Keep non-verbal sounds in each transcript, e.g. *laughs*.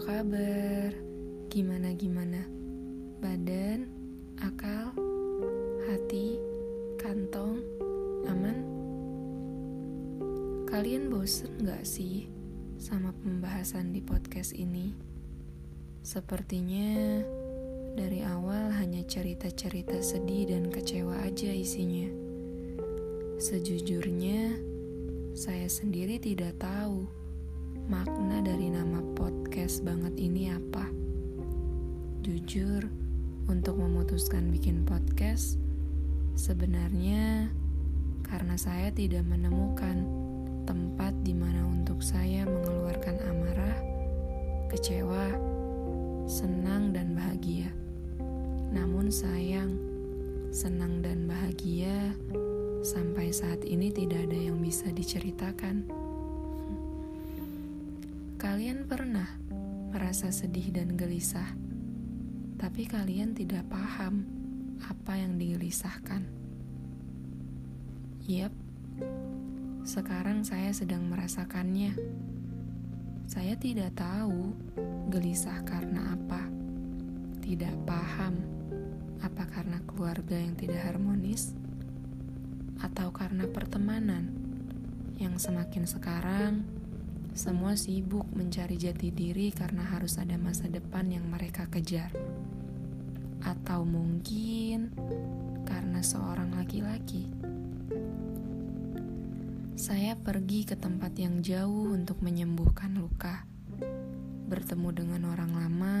kabar? Gimana-gimana? Badan, akal, hati, kantong, aman? Kalian bosen gak sih sama pembahasan di podcast ini? Sepertinya dari awal hanya cerita-cerita sedih dan kecewa aja isinya. Sejujurnya, saya sendiri tidak tahu makna dari nama podcast banget ini apa. Jujur, untuk memutuskan bikin podcast, sebenarnya karena saya tidak menemukan tempat di mana untuk saya mengeluarkan amarah, kecewa, senang, dan bahagia. Namun sayang, senang dan bahagia sampai saat ini tidak ada yang bisa diceritakan. Kalian pernah merasa sedih dan gelisah, tapi kalian tidak paham apa yang digelisahkan. Yap, sekarang saya sedang merasakannya. Saya tidak tahu gelisah karena apa, tidak paham apa karena keluarga yang tidak harmonis, atau karena pertemanan yang semakin sekarang semua sibuk mencari jati diri karena harus ada masa depan yang mereka kejar. Atau mungkin karena seorang laki-laki. Saya pergi ke tempat yang jauh untuk menyembuhkan luka. Bertemu dengan orang lama,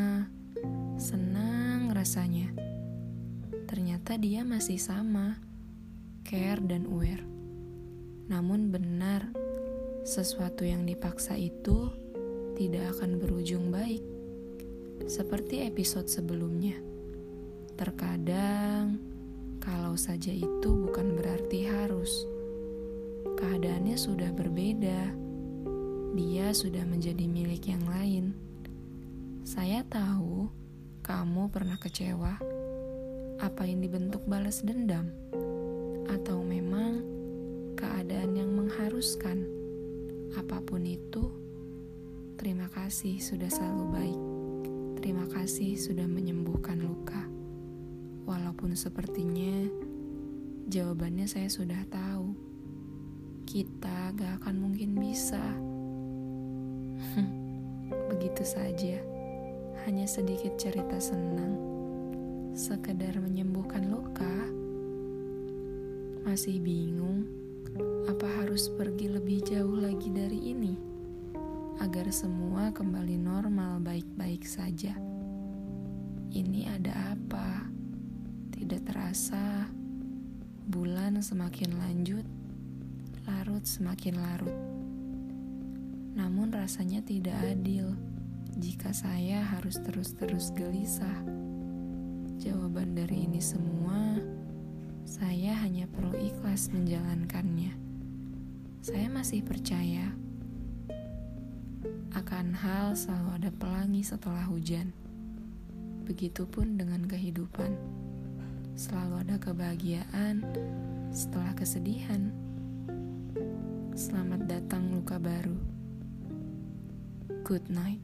senang rasanya. Ternyata dia masih sama, care dan aware. Namun benar, sesuatu yang dipaksa itu tidak akan berujung baik. Seperti episode sebelumnya, terkadang kalau saja itu bukan berarti harus. Keadaannya sudah berbeda, dia sudah menjadi milik yang lain. Saya tahu kamu pernah kecewa. Apa yang dibentuk balas dendam? Atau memang keadaan yang mengharuskan? Apa pun itu, terima kasih sudah selalu baik. Terima kasih sudah menyembuhkan luka. Walaupun sepertinya jawabannya saya sudah tahu. Kita gak akan mungkin bisa. *laughs* Begitu saja. Hanya sedikit cerita senang. Sekedar menyembuhkan luka. Masih bingung? Apa harus pergi lebih jauh lagi dari ini agar semua kembali normal baik-baik saja? Ini ada apa? Tidak terasa, bulan semakin lanjut, larut semakin larut. Namun rasanya tidak adil jika saya harus terus-terus gelisah. Jawaban dari ini semua, saya hanya perlu ikhlas menjalankannya saya masih percaya akan hal selalu ada pelangi setelah hujan. Begitupun dengan kehidupan, selalu ada kebahagiaan setelah kesedihan. Selamat datang luka baru. Good night.